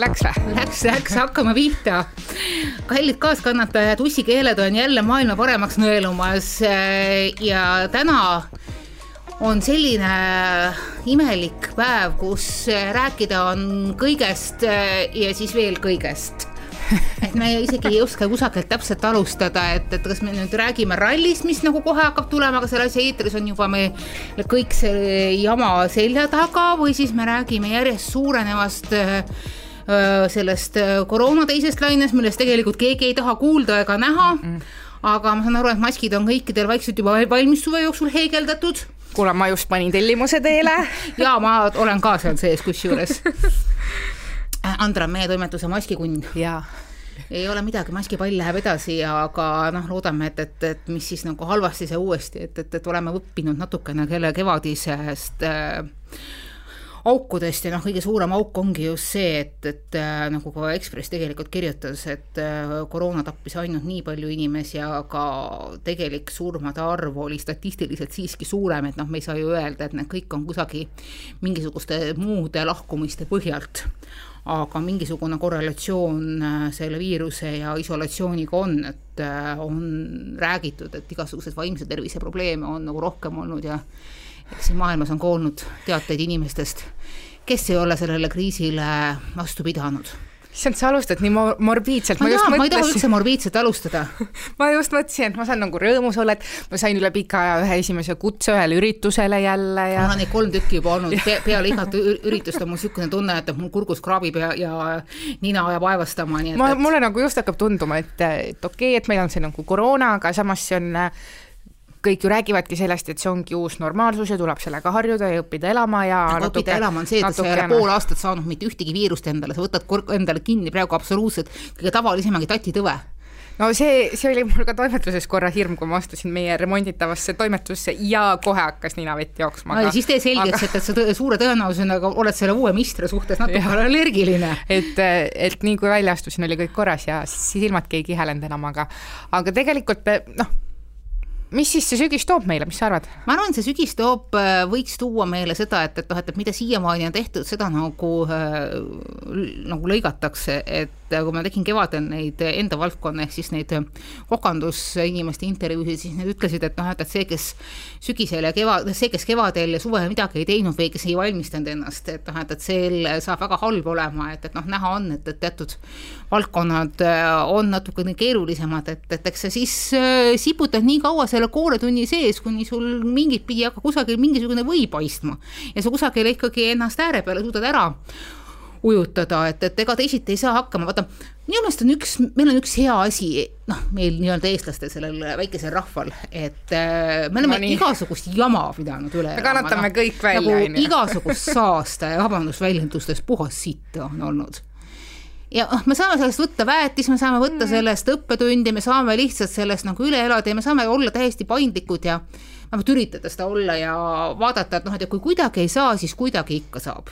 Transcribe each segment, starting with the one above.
Läks või? Läks, läks, hakkame pihta. kallid kaaskannatajad, ussikeeled on jälle maailma paremaks nõelumas ja täna on selline imelik päev, kus rääkida on kõigest ja siis veel kõigest et me isegi ei oska kusagilt täpselt alustada, et, et kas me nüüd räägime rallist, mis nagu kohe hakkab tulema, aga selle asja eetris on juba meil kõik see jama selja taga või siis me räägime järjest suurenevast äh, sellest koroona teisest lainest, millest tegelikult keegi ei taha kuulda ega näha mm. -mm. aga ma saan aru, et maskid on kõikidel vaikselt juba valmis suve jooksul heegeldatud. kuule, ma just panin tellimuse teele ja ma olen ka seal sees kusjuures Andra on meie toimetuse maskikunn. jaa ei ole midagi, maskipall läheb edasi, aga noh, loodame, et, et, et mis siis nagu halvasti see uuesti, et, et, et oleme õppinud natukene kelle kevadisest äh, aukudest ja noh, kõige suurem auk ongi just see, et, et äh, nagu ka Ekspress tegelikult kirjutas, et äh, koroona tappis ainult nii palju inimesi, aga tegelik surmade arv oli statistiliselt siiski suurem, et noh, me ei saa ju öelda, et need kõik on kusagil mingisuguste muude lahkumiste põhjalt. Aga mingisugune korrelatsioon äh, selle viiruse ja isolatsiooniga on, et on räägitud, et igasuguseid vaimse tervise probleeme on nagu rohkem olnud ja siin maailmas on ka olnud teateid inimestest, kes ei ole sellele kriisile vastu pidanud issand, sa alustad nii morbiidselt. ma, ma, ma ei taha üldse morbiidselt alustada ma just mõtlesin, et ma saan nagu rõõmus olla, et ma sain üle pika aja ühe esimese kutse ühele üritusele jälle ja. mul on neid kolm tükki juba olnud Pe, peale igat üritust on mul niisugune tunne, et mul kurgus kraabib ja, ja nina ajab aevastama, nii et. ma, mulle nagu just hakkab tunduma, et, et okei okay,, et meil on see nagu koroona, aga samas see on kõik ju räägivadki sellest, et see ongi uus normaalsus ja tuleb sellega harjuda ja õppida elama ja no, natuke, õppida elama on see, et sa ei ole pool aastat saanud mitte ühtegi viirust endale, sa võtad endale kinni praegu absoluutselt kõige tavalisemagi tatitõve no see, see oli mul ka toimetuses korra hirm, kui ma astusin meie remonditavasse toimetusse ja kohe hakkas ninavett jooksma. no ja siis tee selgeks aga..., et, et sa suure tõenäosusega oled selle uue mistri suhtes natuke allergiline. et, et nii kui välja astusin, oli kõik korras ja silmadki ei kihelenud enam, aga, aga tegelikult noh mis siis see sügis toob meile, mis sa arvad? ma arvan, see sügis toob, äh, võiks tuua meile seda, et, et noh, et, et mida siiamaani on tehtud, seda nagu äh,, nagu lõigatakse, et et kui ma tegin kevadel neid enda valdkonna ehk siis neid kokandusinimeste intervjuusid, siis nad ütlesid, et noh, et, et see, kes sügisel ja kevad, see, kes kevadel ja suvel midagi ei teinud või kes ei valmistanud ennast, et noh, et, et sel saab väga halb olema, et, et noh, näha on, et, et teatud valdkonnad äh, on natukene keerulisemad, et, et eks sa siis äh, siputad nii kaua selle kooretunni sees, kuni sul mingit pidi hakkab kusagil mingisugune või paistma ja sa kusagil ikkagi ennast ääre peale suudad ära ujutada, et, et ega teisiti ei saa hakkama, vaata minu meelest on üks, meil on üks hea asi, noh, meil nii-öelda eestlastel, sellel väikesel rahval, et äh, me oleme no nii. igasugust jama pidanud üle me kannatame no, kõik välja, nagu on ju. igasugust saasta ja vabandust väljendustes puhas sitt on olnud ja noh, me saame sellest võtta väetis, me saame võtta mm. sellest õppetundi, me saame lihtsalt sellest nagu üle elada ja me saame olla täiesti paindlikud ja vähemalt üritada seda olla ja vaadata, et noh, et kui kuidagi ei saa, siis kuidagi ikka saab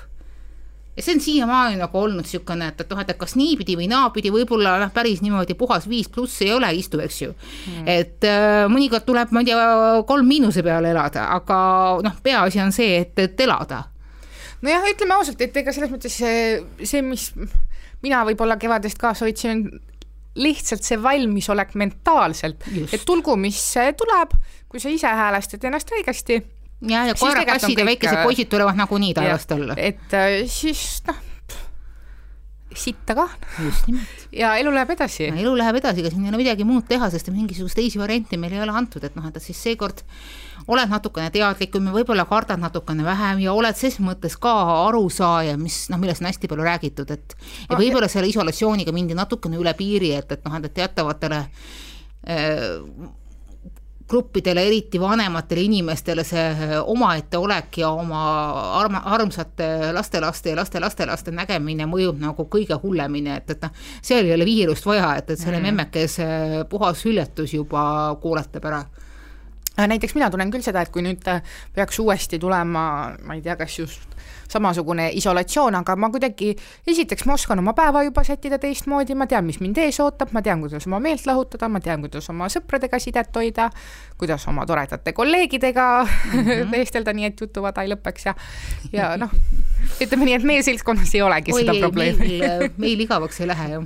ja see on siiamaani nagu olnud niisugune, et, et noh, et kas niipidi või naapidi, võib-olla noh, päris niimoodi puhas viis pluss ei ole istuv, eks ju mm.. et äh, mõnikord tuleb, ma ei tea, kolm miinuse peale elada, aga noh, peaasi on see, et, et elada. nojah, ütleme ausalt, et ega selles mõttes see, see, mis mina võib-olla kevadest kaasa hoidsin, lihtsalt see valmisolek mentaalselt, et tulgu, mis tuleb, kui sa ise häälestad ennast õigesti. Ja, ja koerakassid ja väikesed poisid tulevad nagunii taevast alla. et äh, siis noh, sitta ka. just nimelt. ja elu läheb edasi. elu läheb edasi, ega siin ei ole midagi muud teha, sest mingisugust teisi variante meil ei ole antud, et noh, et siis seekord oled natukene teadlikum ja võib-olla kardad natukene vähem ja oled ses mõttes ka arusaaja, mis noh, millest on hästi palju räägitud, et ja ah, võib-olla selle isolatsiooniga mindi natukene üle piiri, et, et noh, et teatavatele äh, gruppidele, eriti vanematele inimestele see äh, omaette olek ja oma arma, armsate lastelaste ja lastelastelaaste nägemine mõjub nagu kõige hullemini, et, et noh, seal ei ole viirust vaja, et, et selle mm. memmekese puhas hüljetus juba kuuletab ära näiteks mina tunnen küll seda, et kui nüüd peaks uuesti tulema, ma ei tea, kas just samasugune isolatsioon, aga ma kuidagi, esiteks ma oskan oma päeva juba sättida teistmoodi, ma tean, mis mind ees ootab, ma tean, kuidas oma meelt lahutada, ma tean, kuidas oma sõpradega sidet hoida, kuidas oma toredate kolleegidega mm -hmm. vestelda, nii et jutuvada ei lõpeks ja, ja noh, ütleme nii, et meie seltskonnas ei olegi Oi, seda probleemi. meil, meil igavaks ei lähe jah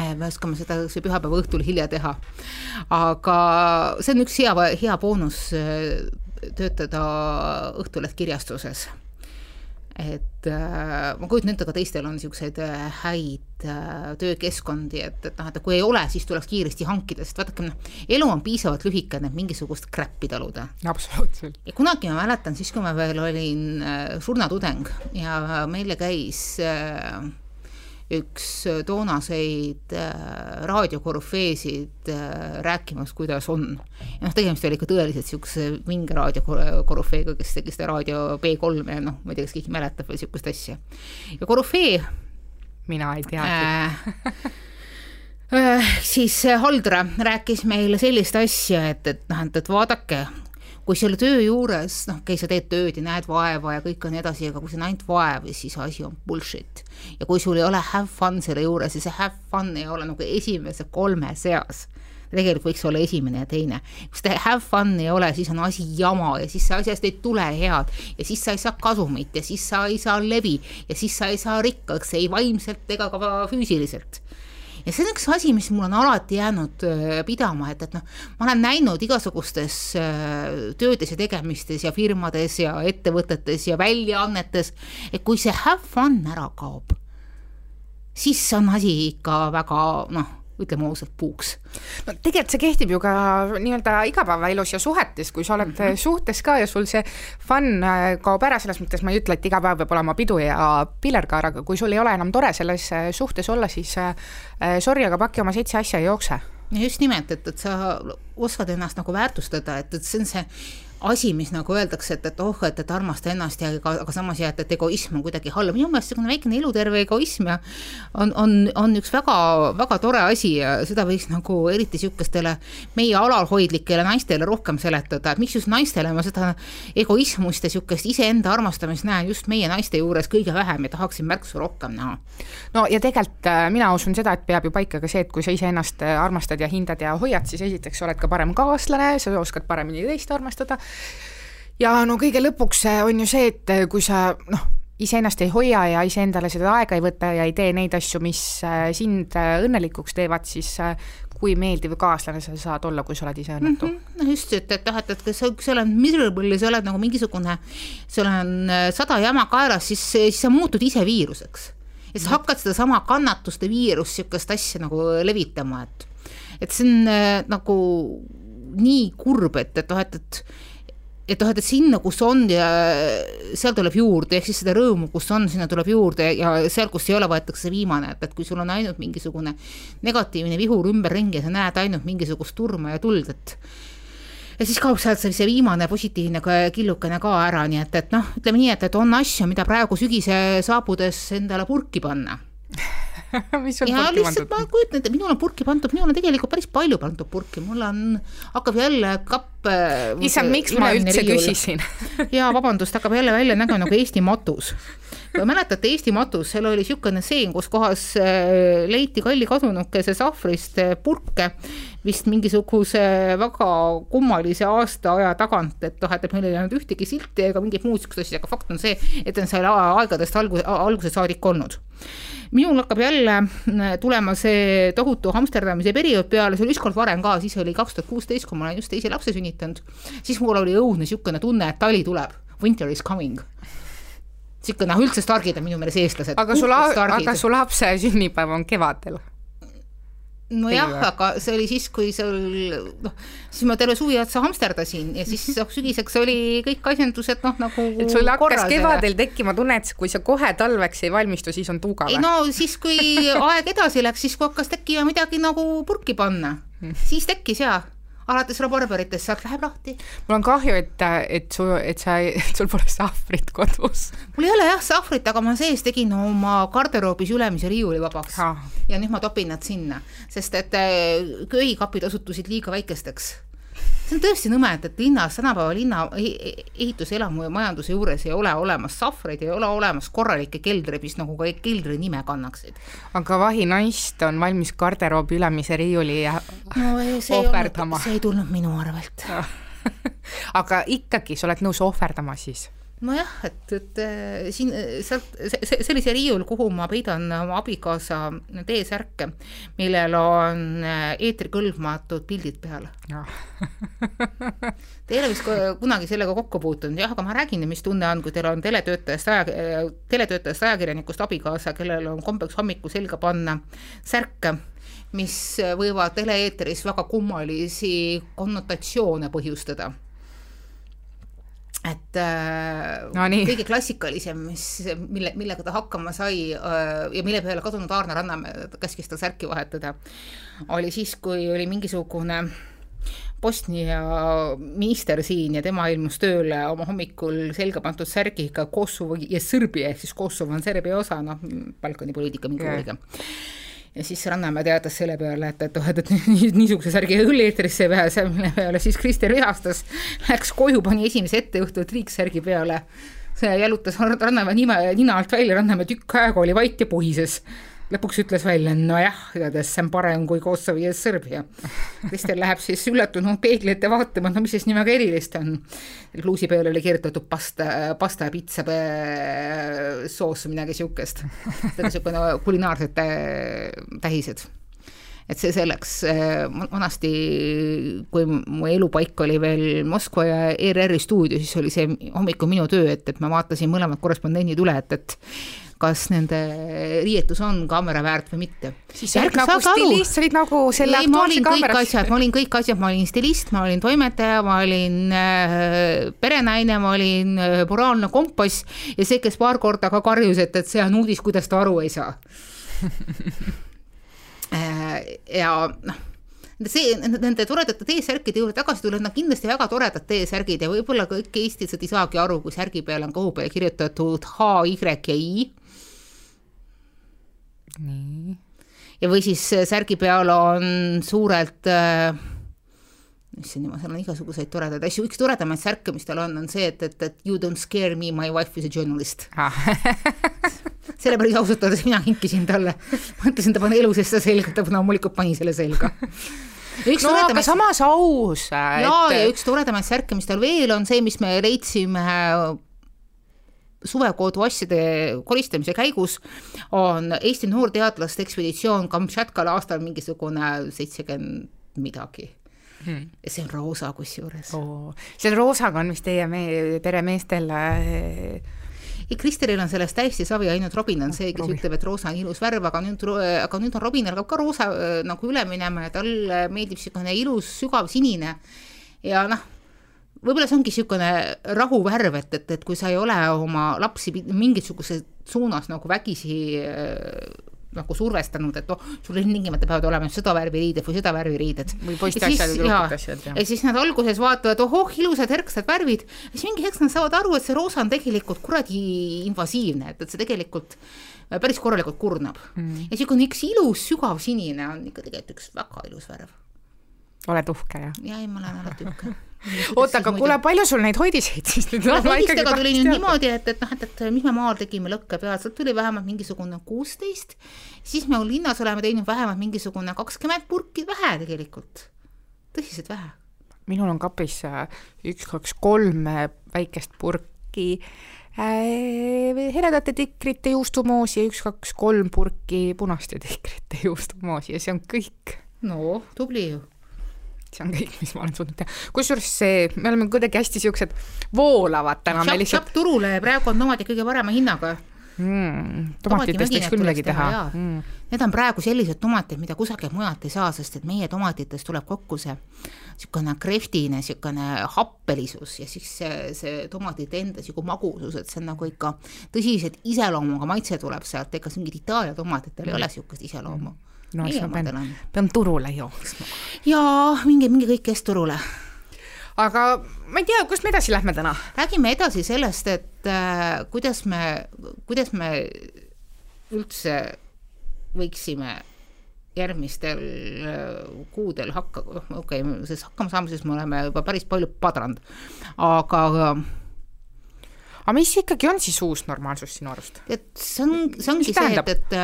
äh, me oskame seda pühapäeva õhtul hilja teha. aga see on üks hea, hea boonus äh, töötada Õhtuleht kirjastuses et äh, ma kujutan ette, ka teistel on niisuguseid äh, häid äh, töökeskkondi, et, et noh, et kui ei ole, siis tuleks kiiresti hankida, sest vaadake, noh, elu on piisavalt lühikene, et mingisugust crap'i taluda. absoluutselt. ja kunagi ma mäletan siis, kui ma veel olin äh, surnatudeng ja meile käis äh, üks toonaseid äh, raadiokorüfeesid äh, rääkimas, kuidas on. ja noh, tegemist oli ikka tõeliselt niisuguse vinge raadiokorüfeega, kes tegi seda raadio B3 ja noh, ma ei tea, kas keegi mäletab veel niisugust asja. ja korüfee mina ei teagi äh, äh, siis Haldra rääkis meile sellist asja, et, et noh, et, et vaadake, kui selle töö juures, noh, okei, sa teed tööd ja näed vaeva ja kõik on nii edasi, aga kui see on ainult vaev, siis asi on bullshit. ja kui sul ei ole have fun selle juures ja see have fun ei ole nagu esimese kolme seas, tegelikult võiks olla esimene ja teine. kui seda have fun ei ole, siis on asi jama ja siis asjast ei tule head ja siis sa ei saa kasumit ja siis sa ei saa levi ja siis sa ei saa rikkaks ei vaimselt ega ka füüsiliselt ja see on üks asi, mis mul on alati jäänud äh, pidama, et, et noh, ma olen näinud igasugustes äh, töödes ja tegemistes ja firmades ja ettevõtetes ja väljaannetes, et kui see have fun ära kaob, siis on asi ikka väga noh ütleme ausalt, puuks. no tegelikult see kehtib ju ka nii-öelda igapäevaelus ja suhetes, kui sa oled mm -hmm. suhtes ka ja sul see fun äh, kaob ära, selles mõttes ma ei ütle, et iga päev peab olema pidu ja pillerkaar, aga kui sul ei ole enam tore selles äh, suhtes olla, siis äh, sorry, aga paki oma seitse asja ei jookse. just nimelt, et, et sa oskad ennast nagu väärtustada, et, et see on see asi, mis nagu öeldakse, et, et oh, et, et armasta ennast ja aga, aga samas jah, et, et egoism on kuidagi halb, minu meelest niisugune väikene eluterve egoism ja on, on, on üks väga, väga tore asi ja seda võiks nagu eriti niisugustele meie alalhoidlikele naistele rohkem seletada, et miks just naistele? Ma seda egoismust ja niisugust iseenda armastamist näen just meie naiste juures kõige vähem ja tahaksin märksa rohkem näha. no ja tegelikult äh, mina usun seda, et peab ju paika ka see, et kui sa iseennast äh, armastad ja hindad ja hoiad, siis esiteks oled ka parem kaaslane, sa oskad paremini teist armastada ja no kõige lõpuks äh, on ju see, et äh, kui sa noh, iseennast ei hoia ja iseendale seda aega ei võta ja ei tee neid asju, mis äh, sind õnnelikuks teevad, siis kui meeldiv kaaslane sa saad olla, kui sa oled ise õnnetu mm. -hmm. no just, et, et noh, et, et kui sa, kui sa oled miserable sa oled nagu mingisugune, sul on sada jama kaelas, siis, siis sa muutud ise viiruseks. ja sa hakkad sedasama kannatuste viirust, niisugust asja nagu levitama, et et see on äh, nagu nii kurb, et, et noh, et, et et noh, et, sinna, kus on ja seal tuleb juurde, ehk siis seda rõõmu, kus on, sinna tuleb juurde ja seal, kus ei ole, võetakse viimane, et, et kui sul on ainult mingisugune negatiivne vihur ümberringi ja sa näed ainult mingisugust turma ja tuld, et ja siis kaob sealt see viimane positiivne killukene ka ära, nii et, et noh, ütleme nii, et, et on asju, mida praegu sügise saabudes endale purki panna mis sul ja purki pandud? ma kujutan ette, minul on purki pandud, minul on tegelikult päris palju pandud purki, mul on, hakkab jälle kapp äh, issand, miks ma üldse riiul. küsisin jaa, vabandust, hakkab jälle välja nägema nagu Eesti matus. mäletate Eesti matus, seal oli niisugune seen, kus kohas äh, leiti kalli kadunukese sahvrist äh, purke vist mingisuguse väga kummalise aastaaja tagant, et noh, et meil ei olnud ühtegi silti ega mingit muud niisugust asja, aga fakt on see, et on seal aegadest algus, alguse saadik olnud. Minul hakkab jälle äh, tulema see tohutu hamsterdamise periood peale, see oli ükskord varem ka, siis oli kaks tuhat kuusteist, kui ma olen just teise lapse sünnitanud, siis mul oli õudne niisugune tunne, et tali tuleb, winter is coming. Niisugune, noh üldse stargid on minu meelest eestlased. aga su la-, aga su lapse sünnipäev on kevadel nojah, aga see oli siis, kui sul noh, siis ma terve suvi otsa hamsterdasin ja siis noh, sügiseks oli kõik asjandused noh, nagu et sul hakkas kevadel tekkima tunne, et kui sa kohe talveks ei valmistu, siis on tuuga või? no siis, kui aeg edasi läks, siis kui hakkas tekkima midagi nagu purki panna, hmm. siis tekkis jaa alates rabarberitest, sealt läheb lahti. mul on kahju, et, et su, et sa, et sul pole sahvrit kodus. mul ei ole jah sahvrit, aga ma sees tegin oma garderoobis ülemise riiuli vabaks ah. ja nüüd ma topin nad sinna, sest et äh, köögikapid osutusid liiga väikesteks see on tõesti nõme, et, et linnas, tänapäeva linna ehituselamu ja majanduse juures ei ole olemas sahvreid, ei ole olemas korralikke keldreid, mis nagu ka keldri nime kannaksid. aga vahi naist on valmis garderoobi ülemise riiuli no, ohverdama. see ei tulnud minu arvelt aga ikkagi, sa oled nõus ohverdama siis? Nojah, et, et äh, siin sealt, see, sellise riiul, kuhu ma peidan oma abikaasa T-särke, millel on äh, eetrikõlbmatud pildid peal. Te ei ole vist kunagi sellega kokku puutunud, jah, aga ma räägin, mis tunne on, kui teil on teletöötajast aja, teletöötajast ajakirjanikust abikaasa, kellel on kombeks hommikul selga panna särke mis võivad tele-eetris väga kummalisi konnotatsioone põhjustada et äh, no, nii. kõige klassikalisem, mis, mille, millega ta hakkama sai äh, ja mille peale kadunud Aarne Rannamäe käskis tal särki vahetada, oli siis, kui oli mingisugune Bosnia minister siin ja tema ilmus tööle oma hommikul selga pandud särgiga Kosovo ja Sõrbia ehk siis Kosovo on Serbia osa, noh, Balkani poliitika mingi huviga ja siis Rannamäe teatas selle peale, et, et oh, et, et niisuguse särgi küll eetrisse ei pääse, mille peale siis Krister vihastas, läks koju, pani esimese etteõhtu triiksärgi peale, jalutas Rannamäe nime, nina alt välja, Rannamäe tükk aega oli vait ja puhises lõpuks ütles välja, nojah, igatahes see on parem kui Kosovo ja Serbia. Kristel läheb siis üllatunult peegli ette vaatama, no mis siis nii väga erilist on. luusi peale oli kirjutatud pasta, pasta ja pitsa soos, midagi siukest. niisugune kulinaarsed tähised et see selleks, vanasti, kui mu elupaik oli veel Moskva ja ERR-i stuudio, siis oli see hommikul minu töö, et, et ma vaatasin mõlemad korrespondendid üle, et, et kas nende riietus on kaamera väärt või mitte. siis olid nagu stilist, sa olid nagu selle ei, kõik asjad, ma olin kõik asjad, ma olin stilist, ma olin toimetaja, ma olin äh, perenaine, ma olin äh, moraalne kompass ja see, kes paar korda ka karjus, et, et see on uudis, kuidas ta aru ei saa. äh, ja noh see, nende toredate T-särkide juurde tagasi tulles, nad kindlasti väga toredad T-särgid ja võib-olla kõik eestlased ei saagi aru, kui särgi peal on kõhu peale kirjutatud H, Y ja I nii. ja või siis äh, särgi peal on suurelt äh, issand jumal, seal on igasuguseid toredaid asju, üks toredamaid särke, mis tal on, on see, et, et, et you don't scare me, my wife is a journalist ah. selle päris ausalt öeldes mina kinkisin talle, mõtlesin, ta pani elu sees seda selga, ta loomulikult pani selle selga üks no aga samas aus. jaa, ja üks toredamaid särke, mis tal veel on, see, mis me leidsime suvekodu asjade koristamise käigus on Eesti noorteadlaste ekspeditsioon Kamtšatkale aastal mingisugune seitsekümmend midagi hmm.. see on roosa kusjuures oh,. selle roosaga on vist teie me peremeestel äh, ei, Kristeril on sellest täiesti savi, ainult Robin on see, kes Robin. ütleb, et roosa on ilus värv, aga nüüd, aga nüüd on Robinil hakkab ka roosa äh, nagu üle minema ja talle meeldib niisugune ilus sügav sinine ja noh, võib-olla see ongi niisugune rahuvärv, et, et, et kui sa ei ole oma lapsi mingisuguses suunas nagu vägisi nagu survestanud, et oh, sul ilmtingimata peavad olema seda värvi riided või seda värvi riided. või poiste asjad ja tüdrukute asjad. ja siis nad alguses vaatavad, ohoh, ilusad erksad värvid, siis mingi hetk nad saavad aru, et see roosa on tegelikult kuradi invasiivne, et, et see tegelikult äh, päris korralikult kurnab mm.. ja niisugune üks ilus sügav sinine on ikka tegelikult üks väga ilus värv. oled uhke, jah? jaa, ei, ma olen alati uhke oota, aga kuule, palju sul neid hoidiseid siis nüüd on? hoidistega tuli nüüd niimoodi, et, et noh, et, et mis me maal tegime lõkke peal, sealt tuli vähemalt mingisugune kuusteist, siis me linnas oleme teinud vähemalt mingisugune kakskümmend purki, vähe tegelikult, tõsiselt vähe. minul on kapis äh, üks, kaks, kolm äh, väikest purki. Äh, heledate tikrite juustumoosi ja üks, kaks, kolm purki punaste tikrite juustumoosi ja see on kõik. no tubli ju see on kõik, mis ma olen suutnud teha. kusjuures see, me oleme kuidagi hästi siuksed voolavad täna. Shop, lihtsalt... shop turule praegu on tomatid kõige parema hinnaga mm,. tomatitest võiks küll midagi teha, teha.. Mm. Need on praegu sellised tomatid, mida kusagilt mujalt ei saa, sest et meie tomatitest tuleb kokku see niisugune kreftine, niisugune happelisus ja siis see, see tomatite enda niisugune magusus, et see on nagu ikka tõsiselt iseloomuga maitse tuleb sealt, ega mingid Itaalia tomatitel ei ole niisugust iseloomu mm no siis ma pean, pean turule jooksma. jaa, minge, minge kõik kes turule. aga ma ei tea, kust me edasi lähme täna? räägime edasi sellest, et äh, kuidas me, kuidas me üldse võiksime järgmistel äh, kuudel hakka-, noh okei okay,, selles hakkama saamises me oleme juba päris palju padranud, aga aga mis ikkagi on siis uus normaalsus sinu arust? et see on, see ongi see, et, et,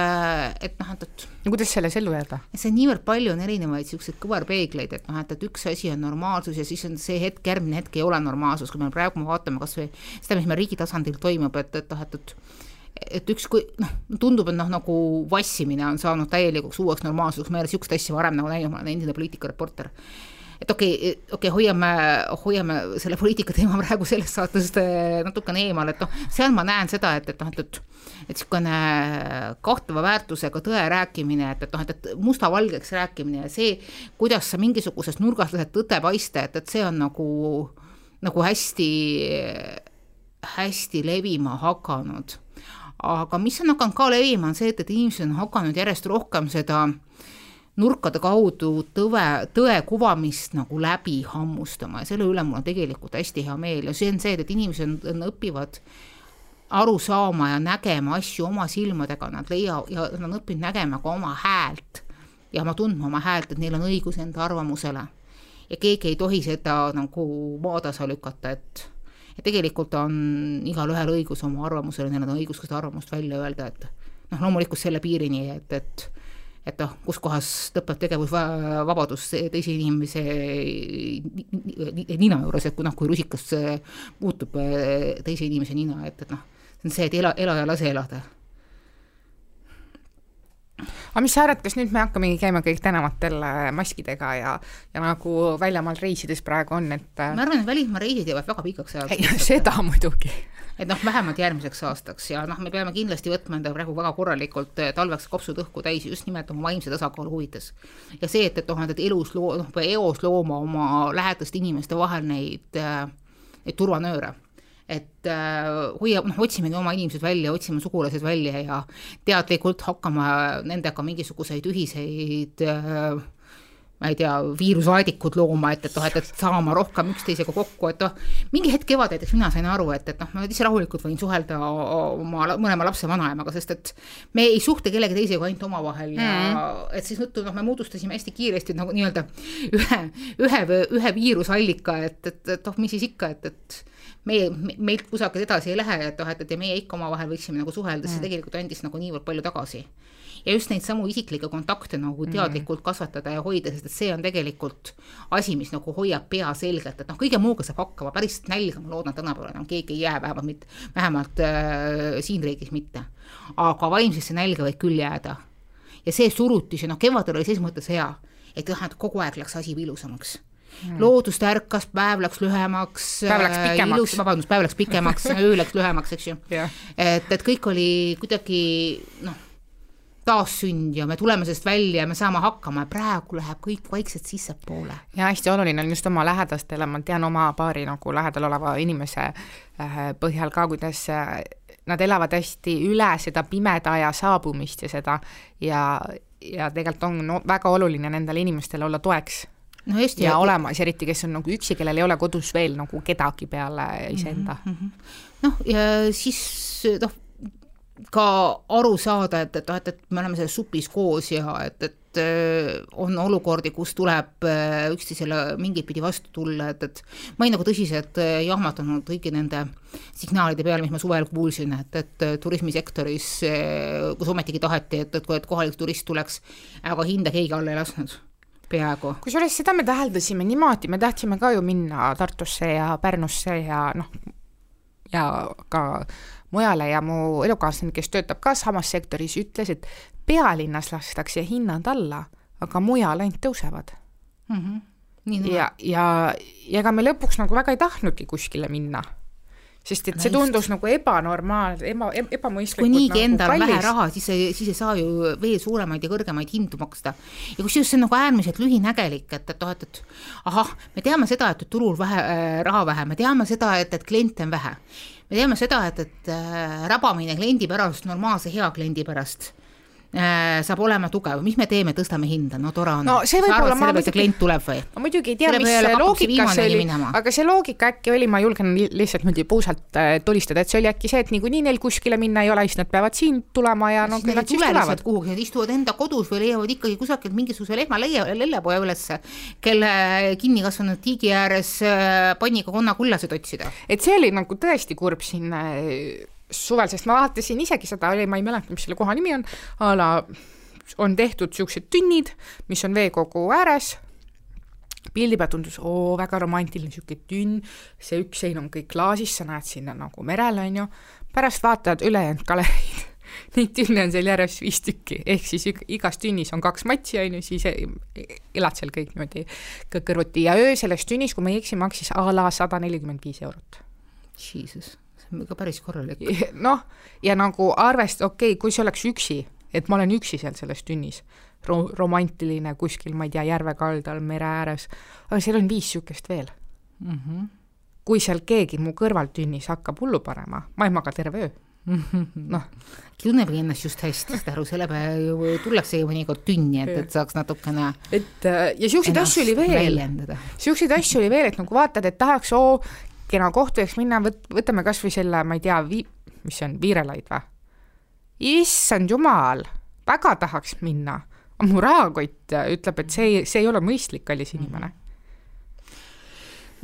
et noh, et, et no kuidas selles ellu jääda? see on niivõrd palju on erinevaid niisuguseid kõverpeegleid, et noh, et, et üks asi on normaalsus ja siis on see hetk, järgmine hetk ei ole normaalsus, kui me praegu vaatame kas või seda, mis meil riigi tasandil toimub, et, et noh, et, et et ükskõi noh, tundub, et noh, nagu vassimine on saanud täielikuks uueks normaalsuseks, ma ei ole niisugust asja varem nagu näinud, ma olen endine poliitikareporter et okei okay,, okei okay,, hoiame, hoiame selle poliitika teema praegu sellest saatest eh, natukene eemal, et noh, seal ma näen seda, et, et noh, et, et et niisugune kahtleva väärtusega tõe rääkimine, et, et noh, et, et mustavalgeks rääkimine ja see, kuidas sa mingisugusest nurgast lased tõde paista, et, et see on nagu, nagu hästi, hästi levima hakanud. aga mis on hakanud ka levima, on see, et, et inimesed on hakanud järjest rohkem seda äh, nurkade kaudu tõve, tõe kuvamist nagu läbi hammustama ja selle üle mul on tegelikult hästi hea meel. Ja see on see, et inimesed õpivad aru saama ja nägema asju oma silmadega, nad leia- ja nad on õppinud nägema ka oma häält ja oma tundma oma häält, et neil on õigus enda arvamusele. ja keegi ei tohi seda nagu maatasa lükata, et et tegelikult on igalühel õigus oma arvamusele, neil on õigus ka seda arvamust välja öelda, et noh, loomulikult selle piirini, et, et et noh, kus kohas lõpeb tegevusvabadus teise inimese nina juures, et kui noh, kui rusikas puutub teise inimese nina, et, et noh, see on see, et ela, ela ja lase elada aga mis sa arvad, kas nüüd me hakkamegi käima kõik tänavatel maskidega ja, ja nagu väljamaal reisides praegu on, et ma arvan, et välismaa reisid jäävad väga pikaks ajaks. seda muidugi et noh, vähemalt järgmiseks aastaks ja noh, me peame kindlasti võtma enda praegu väga korralikult eh, talveks kopsud õhku täis just nimelt oma vaimse tasakaalu huvides. ja see, et, et noh, et elus loo-, noh, eos looma oma lähedaste inimeste vahel neid, neid turvanööre et äh, hoia, noh, otsimegi oma inimesed välja, otsime sugulased välja ja teadlikult hakkama nendega mingisuguseid ühiseid äh, ma ei tea, viirusaadikud looma, et, et noh, et, et saama rohkem üksteisega kokku, et noh, mingi hetk kevadel näiteks mina sain aru, et, et noh, ma ise rahulikult võin suhelda oma mõlema lapse vanaemaga, sest et me ei suhtle kellegi teisega ainult omavahel ja mm. et siis õttu noh, me moodustasime hästi kiiresti nagu nii-öelda ühe, ühe, ühe viirusallika, et, et, et noh, mis siis ikka, et, et meie, meilt kusagil edasi ei lähe, et noh, et, et ja meie ikka omavahel võiksime nagu suhelda mm., see tegelikult andis nagu niivõrd palju tagasi ja just neid samu isiklikke kontakte nagu mm. teadlikult kasvatada ja hoida, sest et see on tegelikult asi, mis nagu hoiab pea selgelt, et noh, kõige muuga saab hakkama, päris nälga ma loodan tänapäeval enam keegi ei jää, vähemalt mitte, vähemalt äh, siin riigis mitte. aga vaimsesse nälga võib küll jääda. ja see surutis ja noh, kevadel oli ses mõttes hea, et jah, et kogu aeg läks asi ilusamaks Mm. loodus tärkas, päev läks lühemaks. päev läks äh, pikemaks. vabandust, päev läks pikemaks öö läks lühemaks, eks ju yeah.. et, et kõik oli kuidagi noh taassünd ja me tuleme sellest välja ja me saame hakkama ja praegu läheb kõik vaikselt sissepoole. ja hästi oluline on just oma lähedastele, ma tean oma paari nagu lähedal oleva inimese äh, põhjal ka, kuidas äh, nad elavad hästi üle seda pimeda aja saabumist ja seda ja, ja tegelikult on no, väga oluline nendele inimestele olla toeks no just, ja, ja olemas, eriti kes on nagu üksi, kellel ei ole kodus veel nagu kedagi peale iseenda. Mm -hmm.. noh, ja siis noh, ka aru saada, et, et noh, et, et me oleme selles supis koos ja et, et äh, on olukordi, kus tuleb äh, üksteisele mingit pidi vastu tulla, et, et ma olin nagu tõsiselt äh, jahmatunud kõigi nende signaalide peale, mis ma suvel kuulsin, et, et turismisektoris, kus ometigi taheti, et, et, et kohalik turist tuleks, aga hinda keegi alla ei lasknud peaaegu. kusjuures seda me täheldasime niimoodi, me tahtsime ka ju minna Tartusse ja Pärnusse ja noh, ja ka mujale ja mu elukaaslane, kes töötab ka samas sektoris, ütles, et pealinnas lastakse hinnad alla, aga mujal ainult tõusevad mm. -hmm. Nii, ja, ja, ja ega me lõpuks nagu väga ei tahtnudki kuskile minna sest et see tundus nagu ebanormaalne, eba, ebamõistlikult kui niigi nagu endal on vähe raha, siis siis ei saa ju veel suuremaid ja kõrgemaid hindu maksta. ja kusjuures see on nagu äärmiselt lühinägelik, et, et noh, et, et ahah, me teame seda, et turul vähe äh, raha vähe, me teame seda, et, et kliente on vähe. Me teame seda, et, et äh, rabamine kliendi pärast, normaalse hea kliendi pärast saab olema tugev, mis me teeme, tõstame hinda, no tore on. no see võib olla, ma muidugi. klient tuleb või? ma muidugi ei tea, mis loogika see oli, aga see loogika äkki oli, ma julgen lihtsalt niimoodi puusalt äh, tulistada, et see oli äkki see, et niikuinii neil kuskile minna ei ole, siis nad peavad siin tulema ja no küll nad siis tulevad. kuhugi, nad istuvad enda kodus või leiavad ikkagi kusagilt mingisuguse lehma leia, lellepoja ülesse, kelle kinni kasvanud tiigi ääres äh, panniga konnakullasid otsida. et see oli nagu tõesti kurb siin suvel, sest ma vaatasin isegi seda, ma ei mäleta, mis selle koha nimi on, a la on tehtud niisugused tünnid, mis on veekogu ääres, pildi pealt tundus, oo, väga romantiline niisugune tünn, see üks sein on kõik klaasis, sa näed sinna nagu merele, on ju, pärast vaatad ülejäänud galeriid neid tünne on seal järjest viis tükki, ehk siis igas tünnis on kaks matsi, on ju, siis elad seal kõik niimoodi kõrvuti. Ja öö selles tünnis, kui ma ei eksi, maksis a la sada nelikümmend viis eurot. Jesus ka päris korralik. noh, ja nagu arvest-, okei okay,, kui see oleks üksi, et ma olen üksi seal selles tünnis ro, romantiline kuskil, ma ei tea, järve kaldal, mere ääres, aga seal on viis niisugust veel mm. -hmm. kui seal keegi mu kõrval tünnis hakkab hullu panema, ma ei maga terve öö noh. tunnebki ennast just hästi, saad aru, selle peale ju tullaksegi mõnikord tünni, et, et saaks natukene et äh, ja siukseid asju oli veel, siukseid asju oli veel, et nagu vaatad, et tahaks, oo, kena kohtujaks minna, võt-, võtame kas või selle, ma ei tea, vi-, mis see on, viirelaid või? issand jumal, väga tahaks minna, mu rahakott ütleb, et see, see ei ole mõistlik, kallis inimene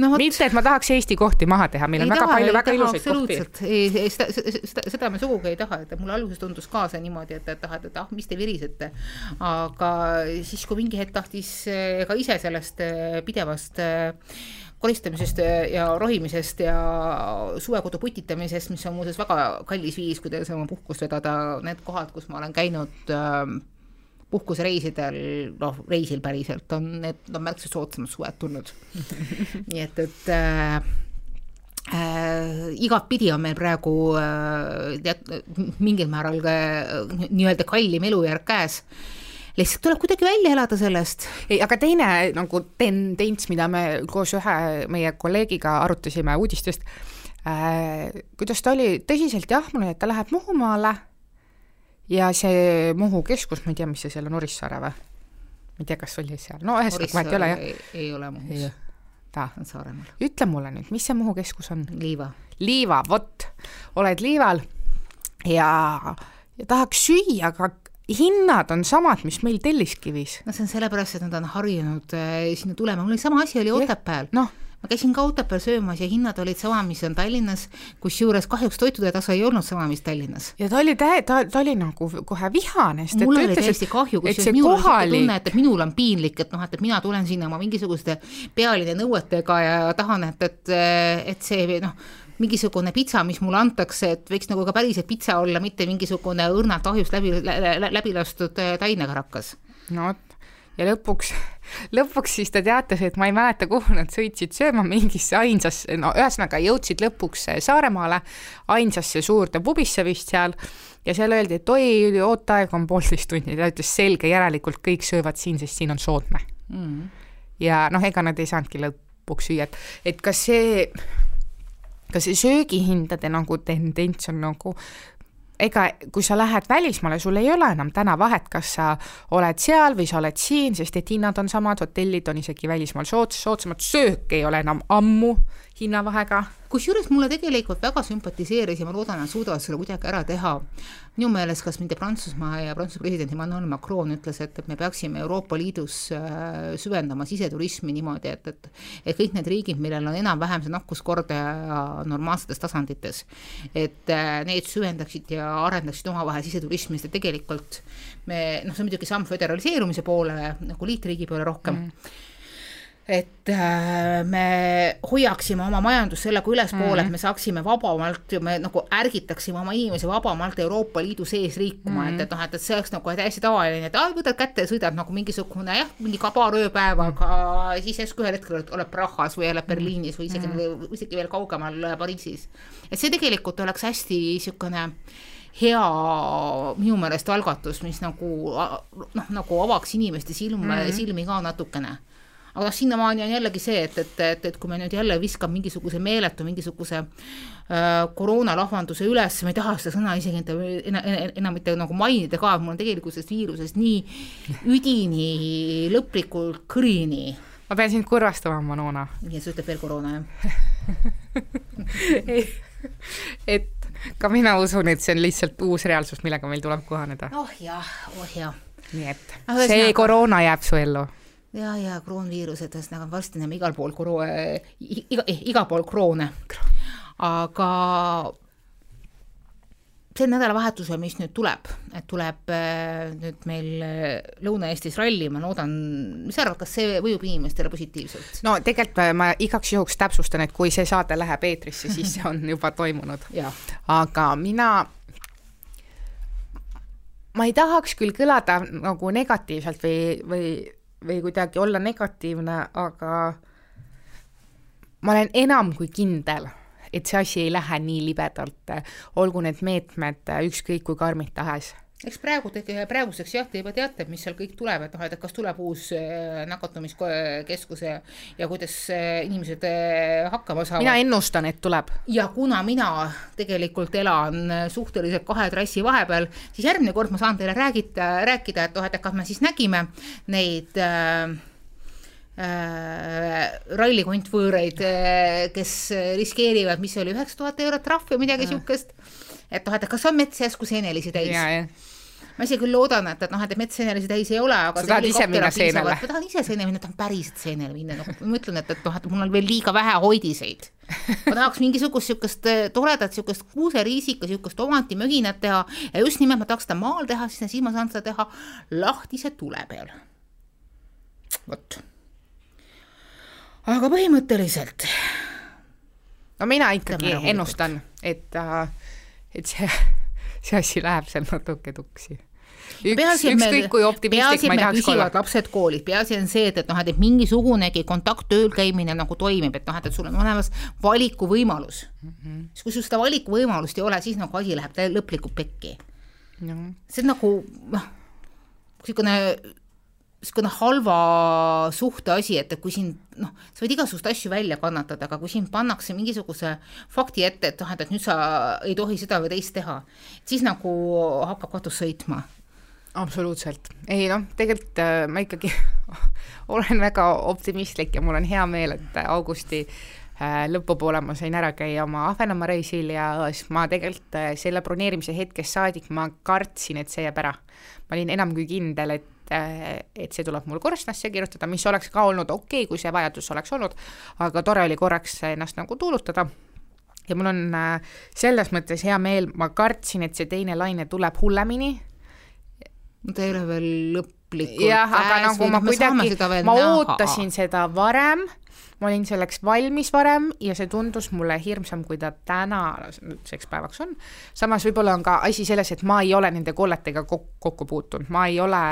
no, võt... mitte, et ma tahaks Eesti kohti maha teha, meil on ei väga taha, palju väga ilusaid kohti. ei, ei, seda, seda, seda me sugugi ei taha, et mulle alguses tundus ka see niimoodi, et, et tahad, et ah, mis te virisete. aga siis, kui mingi hetk tahtis eh, ka ise sellest eh, pidevast äh, koristamisest ja rohimisest ja suvekodu putitamisest, mis on muuseas väga kallis viis, kuidas oma puhkust vedada, need kohad, kus ma olen käinud äh, puhkusereisidel, noh, reisil päriselt, on need on märksa soodsamad suved tulnud. Nii et, et äh, äh, igatpidi on meil praegu äh, tead, mingil määral nii-öelda kallim elujärg käes lihtsalt tuleb kuidagi välja elada sellest. ei, aga teine nagu tendents, mida me koos ühe meie kolleegiga arutasime uudistest äh,, kuidas ta oli, tõsiselt jah, mulle, et ta läheb Muhumaale ja see Muhu keskus, ma ei tea, mis see seal on, Orissaare või? ma ei tea, kas oli seal, no ühesõnaga vahet ei ole jah. ei ole Muhus. ta, ütle mulle nüüd, mis see Muhu keskus on? Liiva. Liiva, vot, oled Liival ja, ja tahaks süüa, aga hinnad on samad, mis meil Telliskivis. no see on sellepärast, et nad on harjunud äh, sinna tulema, mul oli sama asi oli Otepääl no. ma käisin ka Otepääl söömas ja hinnad olid sama, mis on Tallinnas, kusjuures kahjuks toitude tase ei olnud sama, mis Tallinnas. ja ta oli tä-, ta, ta oli nagu kohe vihane, sest mul oli täiesti kahju, kusjuures minul kohalik... oli tunne, et, minul on piinlik, et noh, et, et mina tulen sinna oma mingisuguste pealinna nõuetega ja tahan, et, et, et see noh, mingisugune pitsa, mis mulle antakse, et võiks nagu ka päriselt pitsa olla, mitte mingisugune õrnalt ahjust läbi lä,, läbi lastud äh, tainekarakas. no vot, ja lõpuks, lõpuks siis ta teatas, et ma ei mäleta, kuhu nad sõitsid sööma, mingisse ainsasse, no ühesõnaga jõudsid lõpuks äh, Saaremaale, ainsasse suurde pubisse vist seal, ja seal öeldi, et oi, ooteaeg on poolteist tundi, ta ütles selge, järelikult kõik söövad siin, sest siin on soodne. Mm.. ja noh, ega nad ei saanudki lõpuks süüa, et, et kas see ka see söögihindade nagu tendents on nagu ega kui sa lähed välismaale, sul ei ole enam täna vahet, kas sa oled seal või sa oled siin, sest et hinnad on samad, hotellid on isegi välismaal soods-, soodsamad, söök ei ole enam ammu hinnavahega. kusjuures mulle tegelikult väga sümpatiseeris ja ma loodan, et suudavad selle kuidagi ära teha. minu meelest kas mitte Prantsusmaa ja Prantsuse president Emmanuel Macron ütles, et, et me peaksime Euroopa Liidus äh, süvendama siseturismi niimoodi, et, et et kõik need riigid, millel on enam-vähem see nakkuskordaja normaalsetes tasandites, et äh, need süvendaksid ja arendaksid omavahel siseturismi, sest tegelikult me, noh, see on muidugi samm föderaliseerumise poole nagu liitriigi poole rohkem mm et äh, me hoiaksime oma majandust sellega ülespoole mm, -hmm. et me saaksime vabamalt, me nagu ärgitaksime oma inimesi vabamalt Euroopa Liidu sees liikuma mm, -hmm. et, et noh, et, et see oleks nagu täiesti tavaline, et aa, võtad kätte ja sõidad nagu mingisugune jah, mingi ka paar ööpäeva, aga siis järsku ühel hetkel oled, oled Prahas või oled Berliinis või isegi mm, -hmm. isegi veel kaugemal Pariisis. et see tegelikult oleks hästi niisugune hea minu meelest algatus, mis nagu noh, nagu avaks inimeste silme mm, -hmm. silmi ka natukene aga noh, sinnamaani on jällegi see, et, et, et, et kui me nüüd jälle viskame mingisuguse meeletu, mingisuguse äh, koroonalahvanduse üles, ma ei taha seda sõna isegi enda, enam, enam mitte nagu mainida ka, mul on tegelikult sellest viirusest nii üdini lõplikult kõrini. ma pean sind kurvastama, Manona. nii, sa ütled veel koroona, jah et ka mina usun, et see on lihtsalt uus reaalsus, millega meil tuleb kohaneda. oh jah, oh jah. nii et see koroona jääb su ellu ja, ja kroonviirused, ühesõnaga varsti näeme igal pool koro-, iga, igal pool kroone. aga see nädalavahetusel, mis nüüd tuleb, et tuleb äh, nüüd meil äh, Lõuna-Eestis ralli, ma loodan, mis sa arvad, kas see mõjub inimestele positiivselt? no tegelikult ma igaks juhuks täpsustan, et kui see saade läheb eetrisse, siis see on juba toimunud aga mina ma ei tahaks küll kõlada nagu negatiivselt või, või, või kuidagi olla negatiivne, aga ma olen enam kui kindel et see asi ei lähe nii libedalt, olgu need meetmed ükskõik kui karmid tahes eks praegu, praeguseks jah, te juba teate, mis seal kõik tuleb, et noh, et kas tuleb uus äh, nakatumiskeskus ja, ja kuidas äh, inimesed äh, hakkama saavad. mina ennustan, et tuleb. ja kuna mina tegelikult elan suhteliselt kahe trassi vahepeal, siis järgmine kord ma saan teile räägida, rääkida, et noh, et kas me siis nägime neid äh, äh, rallikontvõõreid äh,, kes riskeerivad, mis oli, üheksa tuhat eurot trahv või midagi niisugust. Et noh, et kas on mets järsku seenelisi täis? ma ise küll loodan, et, et noh, et metseenelisi täis ei ole, aga sa tahad ise minna seenele? ma tahan ise seenele minna, tahan päriselt seenele minna, noh, ma mõtlen, et, et noh, et mul on veel liiga vähe hoidiseid. ma tahaks mingisugust niisugust eh, toredat niisugust kuuseriisika, niisugust omantimöginat teha ja just nimelt ma tahaks seda maal teha, siis ma saan seda teha lahtise tule peal. vot aga põhimõtteliselt. no mina ikkagi ennustan, et, äh, et see, see asi läheb seal natuke tuksi üks, ükskõik kui optimistlik ma ei tahaks olla. lapsed koolis, peaasi on see, et, et noh, et mingisugunegi kontakttööl käimine nagu toimib, et noh, et, et sul on olemas valikuvõimalus mm. -hmm. kui sul seda valikuvõimalust ei ole, siis nagu asi läheb lõplikult pekki no.. see on nagu noh, niisugune niisugune halva suhte asi, et, et kui sind noh, sa võid igasuguseid asju välja kannatada, aga kui sind pannakse mingisuguse fakti ette, et noh, et, nüüd sa ei tohi seda või teist teha, siis nagu hakkab katus sõitma. absoluutselt, ei noh, tegelikult äh, ma ikkagi olen väga optimistlik ja mul on hea meel, et augusti äh, lõpupoole ma sain ära käia oma Ahvenamaa reisil ja ma tegelikult äh, selle broneerimise hetkest saadik ma kartsin, et see jääb ära. ma olin enam kui kindel, et et, et see tuleb mul korstnasse kirjutada, mis oleks ka olnud okei okay,, kui see vajadus oleks olnud, aga tore oli korraks ennast nagu tuulutada ja mul on äh, selles mõttes hea meel, ma kartsin, et see teine laine tuleb hullemini. no ta ei ole veel lõplikult jah, aga nagu ma kuidagi, ma näha. ootasin seda varem ma olin selleks valmis varem ja see tundus mulle hirmsam, kui ta tänaseks päevaks on. samas võib-olla on ka asi selles, et ma ei ole nende kolletega kokku puutunud, ma ei ole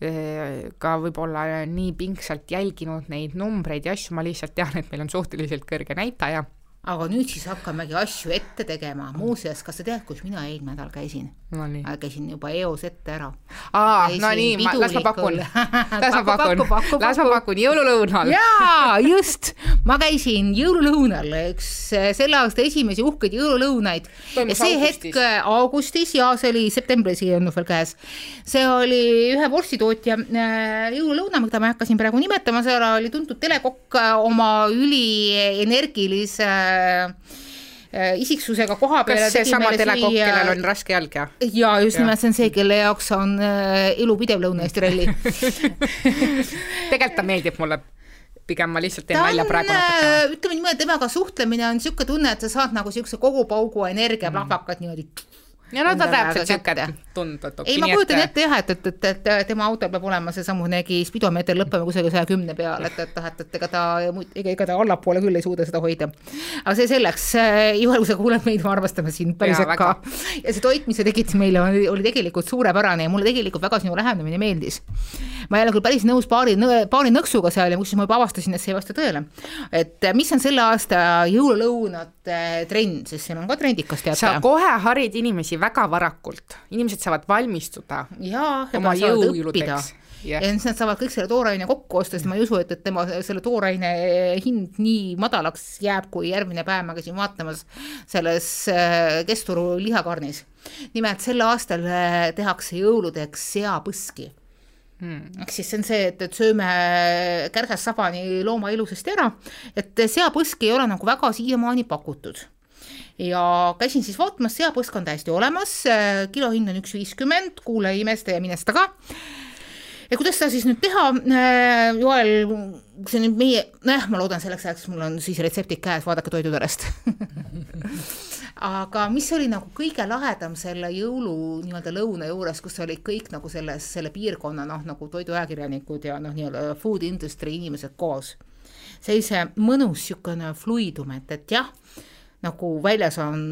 eh, ka võib-olla nii pingsalt jälginud neid numbreid ja asju, ma lihtsalt tean, et meil on suhteliselt kõrge näitaja aga nüüd siis hakkamegi asju ette tegema, muuseas, kas sa tead, kus mina eelmine nädal käisin no,? käisin juba eos ette ära. aa, no nii, las ma pakun, las ma pakun, las ma pakun, jõululõunal. jaa, just, ma käisin jõululõunal, üks eh, selle aasta esimesi uhkeid jõululõunaid. ja see augustis. hetk eh, augustis ja see oli septembris ei olnud veel käes. see oli ühe vorstitootja eh, jõululõuna, mida ma ei hakka siin praegu nimetama, seal oli tuntud telekokk oma ülienergilise isiksusega koha peale. kas seesama telekokk, kellel on raske jalg ja? ja just nimelt see on see, kelle jaoks on äh, elu pidev Lõuna-Eesti ralli tegelikult ta meeldib mulle pigem ma lihtsalt teen nalja praegu natuke. Äh, ütleme niimoodi, temaga suhtlemine on niisugune tunne, et sa saad nagu niisuguse kogupaugu energia mm. niimoodi ja no ta täpselt tundub. ei, ma kujutan ette jah, et, et, et, et tema autol peab olema seesamunegi spidomeeter lõppema kusagil saja kümne peal, et, et noh, et, et ega ta, ega, ega ta allapoole küll ei suuda seda hoida. aga see selleks, juhul kui sa kuuled meid, me armastame sind päriselt ka. ja see toit, mis sa tegid meile, oli, tegelikult suurepärane ja mulle tegelikult väga sinu lähenemine meeldis. ma ei ole küll päris nõus paari, paari nõksuga seal ja kusjuures ma juba avastasin, et see ei vasta tõele. et mis on selle aasta jõululõunate trend, sest seal on ka trendikas teate. sa kohe harid inimesi väga varakult, inimesed saavad valmistuda ja, oma jõujõuludeks ja siis nad saavad kõik selle tooraine kokku osta, sest ma ei usu, et, et tema selle tooraine hind nii madalaks jääb, kui järgmine päev ma käisin vaatamas selles äh, Kesturu lihakarnis. nimelt sel aastal äh, tehakse jõuludeks seapõski. Hmm.. ehk siis see on see, et, et sööme kärsest sabani looma ilusasti ära, et seapõski ei ole nagu väga siiamaani pakutud ja käisin siis vaatamas, seapõsk on täiesti olemas, kilohind on üks viiskümmend, kuule, imesta ja minesta ka. Ja kuidas seda siis nüüd teha, äh, Joel, see nüüd meie, nojah, ma loodan selleks ajaks mul on siis retseptid käes, vaadake Toiduperest aga mis oli nagu kõige lahedam selle jõulu nii-öelda lõuna juures, kus olid kõik nagu selles, selle piirkonna noh, nagu toiduajakirjanikud ja noh, nii-öelda food industry inimesed koos. sellise mõnus niisugune fluidum, et, et jah nagu väljas on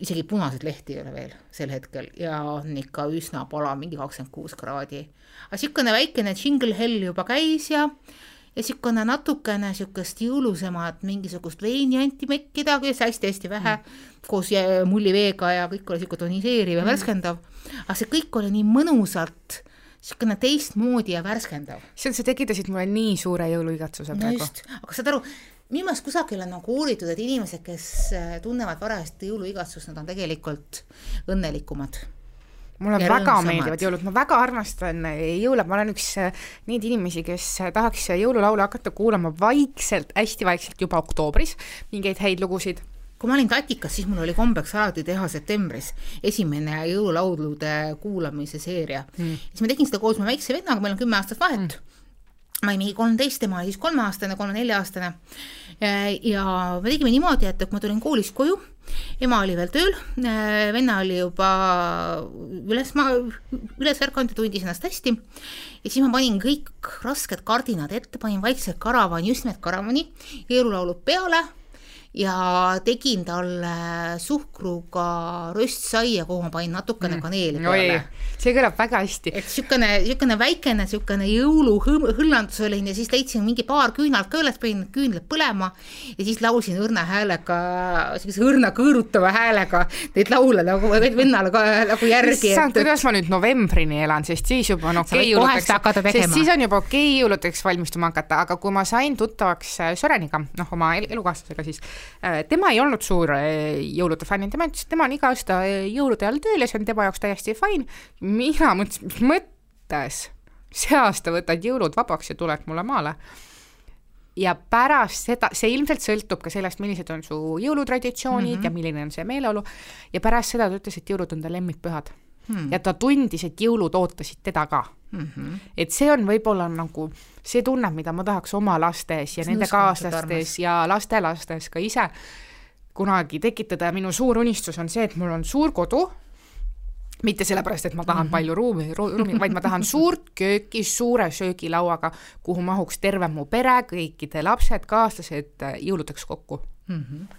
isegi punaseid lehti ei ole veel sel hetkel ja on ikka üsna palav, mingi kakskümmend kuus kraadi. aga niisugune väikene jingle hell juba käis ja, ja niisugune natukene niisugust jõulusemat mingisugust veinianti mekkida, hästi-hästi vähe mm., koos mulliveega ja kõik oli niisugune toniseeriv ja mm. värskendav. aga see kõik oli nii mõnusalt niisugune teistmoodi ja värskendav. issand, sa tekitasid mulle nii suure jõuluigatsuse no praegu. aga saad aru, minu meelest kusagil on nagu uuritud, et inimesed, kes äh, tunnevad varajast jõuluigatsust, nad on tegelikult õnnelikumad mulle ja väga meeldivad jõulud, ma väga armastan äh, jõule, ma olen üks äh, neid inimesi, kes tahaks jõululaule hakata kuulama vaikselt, hästi vaikselt juba oktoobris, mingeid häid lugusid. Kui ma olin Tatikas, siis mul oli kombeks alati teha septembris esimene jõululaulude kuulamise seeria. Mm.. siis ma tegin seda koos mu väikse vennaga, meil on kümme aastat vahet. Mm ma olin mingi kolmteist, tema oli siis kolmeaastane, kolme-nelja-aastane. ja me tegime niimoodi, et kui ma tulin koolist koju, ema oli veel tööl, venna oli juba üles, üles ärganud ja tundis ennast hästi. ja siis ma panin kõik rasked kardinad ette, panin vaikselt karavani, just nimelt karavani, jõululaulud peale ja tegin talle suhkruga röstsaia, kuhu ma panin natukene mm. kaneeli peale. see kõlab väga hästi. et niisugune, niisugune väikene niisugune jõuluhõllandus olin ja siis leidsin mingi paar küünalt ka üles, panin küünlad põlema ja siis laulsin õrna häälega, niisuguse õrna kõõrutava häälega neid laule nagu vennale ka nagu järgi. issand, kuidas ma nüüd novembrini elan, sest siis juba on okei okay jõuludeks, sest siis on juba okei okay jõuludeks valmistuma hakata, aga kui ma sain tuttavaks Söreniga, noh, oma elukaaslasega siis Äh, tema ei olnud suur äh, jõulude fänn, tema ütles, et tema on iga aasta äh, jõulude ajal tööl ja see on tema jaoks täiesti fine. mina mõtlesin, mis mõttes, see aasta võtad jõulud vabaks ja tuled mulle maale. ja pärast seda, see ilmselt sõltub ka sellest, millised on su jõulutraditsioonid mm -hmm. ja milline on see meeleolu, ja pärast seda ta ütles, et jõulud on ta lemmikpühad hmm. ja ta tundis, et jõulud ootasid teda ka mm. -hmm. et see on võib-olla nagu see tunne, mida ma tahaks oma lastes ja see nende kaaslastes ja lastelastes ka ise kunagi tekitada ja minu suur unistus on see, et mul on suur kodu, mitte sellepärast, et ma tahan mm -hmm. palju ruumi, ruumi, vaid ma tahan suurt kööki suure söögilauaga, kuhu mahuks terve mu pere, kõikide lapsed, kaaslased jõuludeks kokku mm. -hmm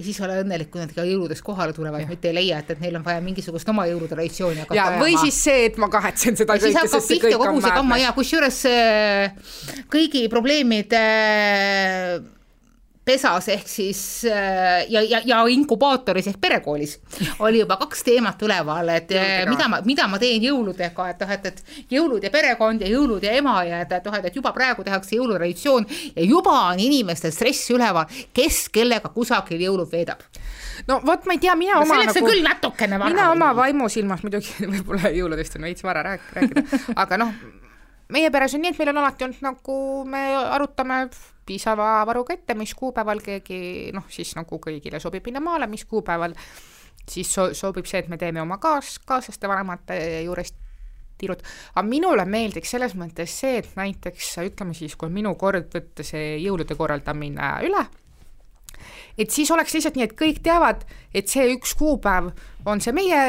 ja siis ole õnnelik, kui nad ka jõuludes kohale tulevad, mitte ei leia, et, et neil on vaja mingisugust oma jõulutraditsiooni hakata ajama. või siis see, et ma kahetsen seda ja kõike, sest see kõik on määrne. kusjuures äh, kõigi probleemide äh, pesas ehk siis äh, ja, ja, ja inkubaatoris ehk perekoolis oli juba kaks teemat üleval, et äh, mida ma, mida ma teen jõuludega, et noh, et, et jõulud ja perekond ja jõulud ja ema ja et, et noh, et juba praegu tehakse jõulutraditsioon ja juba on inimestel stress üleval, kes kellega kusagil jõulud veedab. No vot, ma ei tea, mina no, oma nagu, küll natukene vara. mina oma vaimusilmas muidugi võib-olla jõuludest on veits vara rääk-, rääkida, aga noh, meie peres on nii, et meil on alati olnud nagu me arutame piisava varuga ette, mis kuupäeval keegi noh, siis nagu kõigile sobib minna maale, mis kuupäeval siis so sobib see, et me teeme oma kaas, kaaslaste vanemate juures tirud, aga minule meeldiks selles mõttes see, et näiteks ütleme siis, kui minu kord võtta see jõulude korraldamine üle, et siis oleks lihtsalt nii, et kõik teavad, et see üks kuupäev on see meie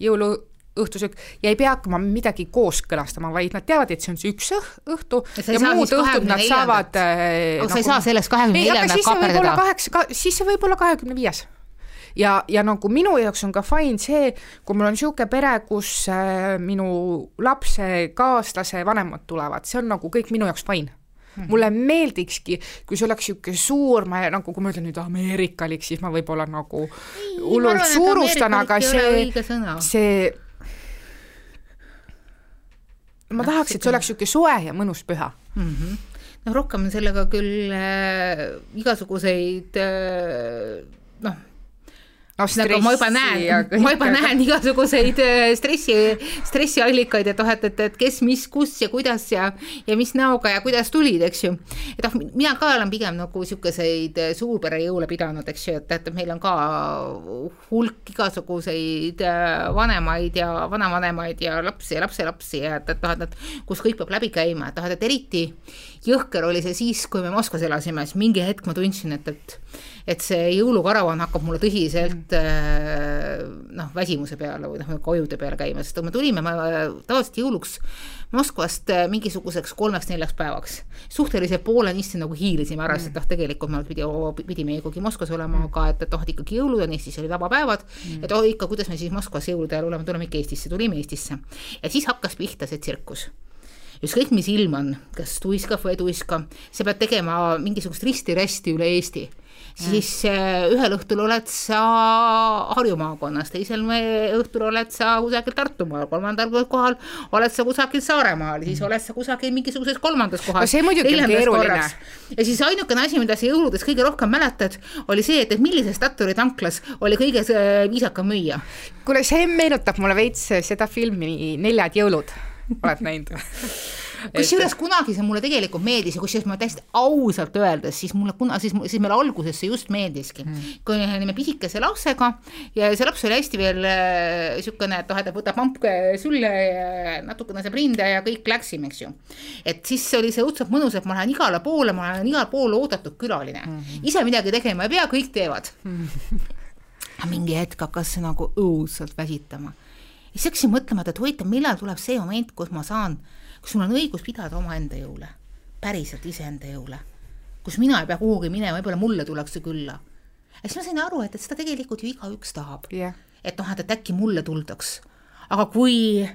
jõulu õhtusöök ja ei pea hakkama midagi kooskõlastama, vaid nad teavad, et see on see üks õhtu ja, ja muud õhtud nad saavad äh,. nagu, sa ei saa sellest kahekümne neljandat kaaperdada? kaheksa, siis see võib olla kahekümne viies ja, ja nagu minu jaoks on ka fine see, kui mul on niisugune pere, kus äh, minu lapse kaaslase vanemad tulevad, see on nagu kõik minu jaoks fine Hmm. mulle meeldikski, kui see oleks niisugune suur, ma nagu, kui ma ütlen nüüd ameerikalik, siis ma võib-olla nagu hullult suurustan, aga see, see ma tahaks, et see oleks niisugune soe ja mõnus püha mm. -hmm. no rohkem sellega küll äh, igasuguseid äh, noh no nagu ma juba näen, ma juba näen igasuguseid äh, stressi, stressiallikaid, et noh, et, et, et kes, mis, kus ja kuidas ja, ja mis näoga ja kuidas tulid, eks ju. et noh, mina ka olen pigem nagu niisuguseid äh, suurperejõule pidanud, eks ju, et, et meil on ka hulk igasuguseid äh, vanemaid ja vanavanemaid ja lapsi ja lapselapsi ja et, et noh, et, et kus kõik peab läbi käima, et noh, et eriti jõhker oli see siis, kui me Moskvas elasime, siis mingi hetk ma tundsin, et, et et see jõulukaravan hakkab mulle tõsiselt mm. noh, väsimuse peale või noh, nagu ajude peale käima, sest me tulime tavaliselt jõuluks Moskvast äh, mingisuguseks kolmeks-neljaks päevaks. suhteliselt poolenisti nagu hiilisime ära, sest et noh, tegelikult me pidi, pidime ikkagi Moskvas olema, mm. aga et, et noh, ikkagi jõulud on Eestis olid vabapäevad mm., et oh ikka, kuidas me siis Moskvas jõulude ajal oleme, tuleme ikka Eestisse, tulime Eestisse. ja siis hakkas pihta see tsirkus ükskõik mis ilm on, kas tuiskab või ei tuiska, sa pead tegema mingisugust risti-rästi üle Eesti siis äh, ühel õhtul oled sa Harju maakonnas, teisel õhtul oled sa kusagil Tartumaal, kolmandal kohal oled sa kusagil Saaremaal, siis oled sa kusagil mingisuguses kolmandas kohas. no see muidugi on keeruline. ja siis ainukene asi, mida sa jõuludes kõige rohkem mäletad, oli see, et, et millises Tatturi tanklas oli kõige äh, viisakam müüa. kuule, see meenutab mulle veits seda filmi Neljad jõulud, oled näinud kusjuures kunagi see mulle tegelikult meeldis ja kusjuures ma täiesti ausalt öeldes, siis mulle kuna, siis, siis meile alguses see just meeldiski mm.. kui me olime pisikese lapsega ja see laps oli hästi veel niisugune, äh, et noh, et ta võtab ampke sülle ja natukene saab rinda ja kõik läksime, eks ju. et siis oli see õudselt mõnus, et ma lähen igale poole, ma olen igal pool oodatud külaline mm. -hmm. ise midagi tegema ei pea, kõik teevad mm. -hmm. mingi hetk hakkas see nagu õudselt väsitama siis hakkasin mõtlema, et huvitav, millal tuleb see moment, kus ma saan kus sul on õigus pidada omaenda jõule, päriselt iseenda jõule, kus mina ei pea kuhugi minema, võib-olla mulle tullakse külla. ja siis ma sain aru, et, et seda tegelikult ju igaüks tahab yeah.. et noh, et, et äkki mulle tuldaks. aga kui,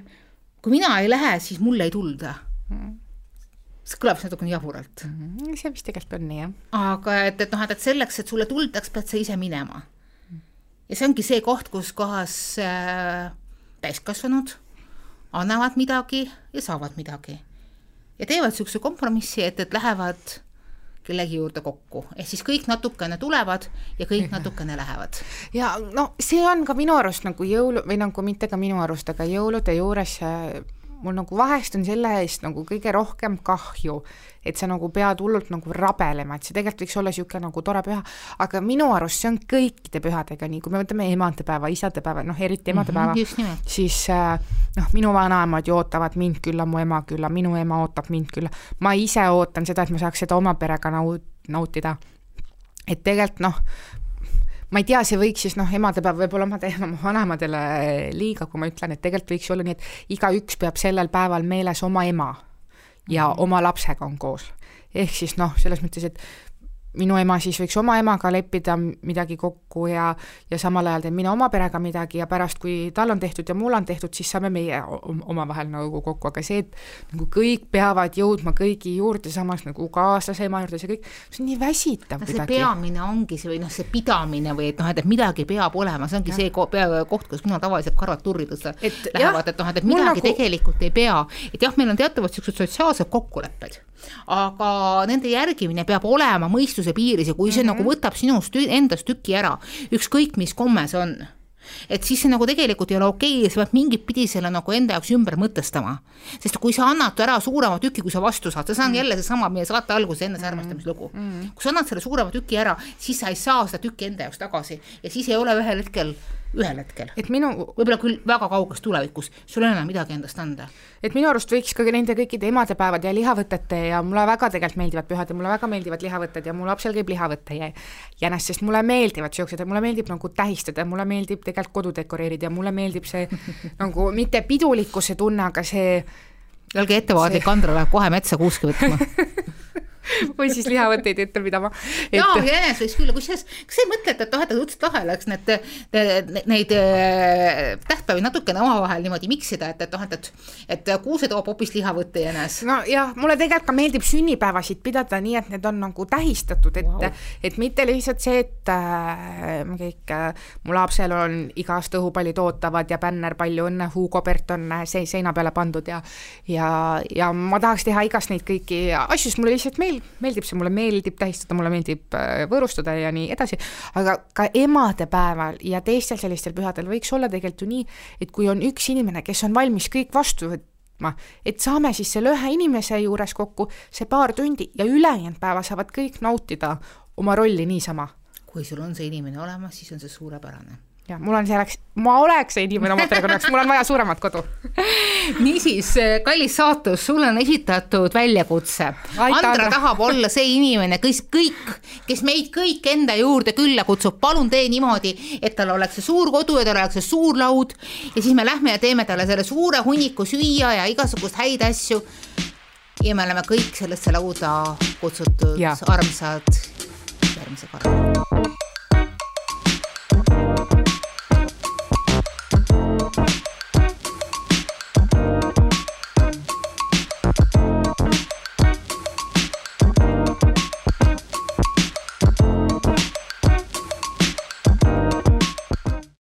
kui mina ei lähe, siis mulle ei tulda mm see kõlab natukene jaburalt mm. -hmm. see vist tegelikult on nii, jah. aga et, et noh, et, et selleks, et sulle tuldaks, pead sa ise minema. ja see ongi see koht, kus kohas äh, täiskasvanud annavad midagi ja saavad midagi. ja teevad niisuguse kompromissi, et, et lähevad kellegi juurde kokku, ehk siis kõik natukene tulevad ja kõik natukene lähevad. ja no see on ka minu arust nagu jõulu või nagu mitte ka minu arust, aga jõulude juures mul nagu vahest on selle eest nagu kõige rohkem kahju, et sa nagu pead hullult nagu rabelema, et see tegelikult võiks olla niisugune nagu tore püha, aga minu arust see on kõikide pühadega nii, kui me võtame emadepäeva, isadepäeva, noh eriti emadepäeva mm, -hmm, siis äh, noh, minu vanaemad ju ootavad mind külla, mu ema külla, minu ema ootab mind külla, ma ise ootan seda, et ma saaks seda oma perega naut-, nautida. et tegelikult noh, ma ei tea, see võiks siis noh, emadepäev võib-olla ma teen oma vanematele liiga, kui ma ütlen, et tegelikult võiks olla nii, et igaüks peab sellel päeval meeles oma ema ja mm -hmm. oma lapsega on koos. ehk siis noh, selles mõttes, et minu ema siis võiks oma emaga leppida midagi kokku ja, ja samal ajal teen mina oma perega midagi ja pärast, kui tal on tehtud ja mul on tehtud, siis saame meie omavahel nagu kokku, aga see, et nagu kõik peavad jõudma kõigi juurde, samas nagu kaaslase ema juurde, see kõik, see on nii väsitav no, kuidagi. peamine ongi see või noh, see pidamine või et noh, et, et midagi peab olema, see ongi ja. see ko pea, koht, kus minu tavaliselt karvad turri tõsta lähevad, et noh, et, et midagi nagu... tegelikult ei pea, et jah, meil on teatavad niisugused sotsiaalsed kokkulepped aga nende järgimine peab olema mõistuse piiris ja kui see mm -hmm. nagu võtab sinust endast tüki ära, ükskõik mis komme see on et siis see nagu tegelikult ei ole okei okay, sa pead mingit pidi selle nagu enda jaoks ümber mõtestama. sest kui sa annad ära suurema tüki, kui sa vastu saad, see on mm. jälle seesama meie saate alguses enne see armastamislugu mm. -hmm. kui sa annad selle suurema tüki ära, siis sa ei saa seda tükki enda jaoks tagasi ja siis ei ole ühel hetkel ühel hetkel. et minu võib-olla küll väga kauges tulevikus, sul ei ole enam midagi endast anda. et minu arust võiks ka nende kõikide emadepäevade ja lihavõtete ja mulle väga tegelikult meeldivad pühad ja mulle väga meeldivad lihavõtted ja mu lapsel käib lihavõte ja jänest, sest mulle meeldivad siuksed ja mulle meeldib nagu tähistada mulle meeldib tegelikult kodu dekoreerida ja mulle meeldib see nagu mitte pidulikkuse tunne, aga see olge ettevaatlik, Andra läheb kohe metsa kuuski võtma või siis lihavõtteid ette pidama et.... jaa, jäänes võiks küll, kusjuures, kas sa ei mõtle, et, et et õudselt lahe oleks need, neid äh, tähtpäevi natukene omavahel niimoodi miksida, et, et noh, et, et, et kuuse toob hoopis lihavõtte jäänes. nojah, mulle tegelikult ka meeldib sünnipäevasid pidada nii, et need on nagu tähistatud, et wow., et mitte lihtsalt see, et äh, kõik äh, mu lapsel on iga aasta õhupallid ootavad ja bänner palju õnne, Hugo Bert on äh, see seina peale pandud ja ja, ja ma tahaks teha igast neid kõiki asju, sest mulle lihtsalt meel-, meeldib see, mulle meeldib tähistada, mulle meeldib äh, võõrustada ja nii edasi, aga ka emadepäeval ja teistel sellistel pühadel võiks olla tegelikult ju nii, et kui on üks inimene, kes on valmis kõik vastu võtma, et saame siis selle ühe inimese juures kokku see paar tundi ja ülejäänud päeva saavad kõik nautida oma rolli niisama. kui sul on see inimene olemas, siis on see suurepärane ja mul on selleks, ma oleks see inimene oma perekonna jaoks, mul on vaja suuremat kodu. niisiis, kallis saatus, sulle on esitatud väljakutse. Andra tahab olla see inimene, kes kõik, kes meid kõik enda juurde külla kutsub, palun tee niimoodi, et tal oleks see suur kodu ja tal oleks see suur laud ja siis me lähme ja teeme talle selle suure hunniku süüa ja igasugust häid asju. ja me oleme kõik sellesse lauda kutsutud, armsad, järgmise korra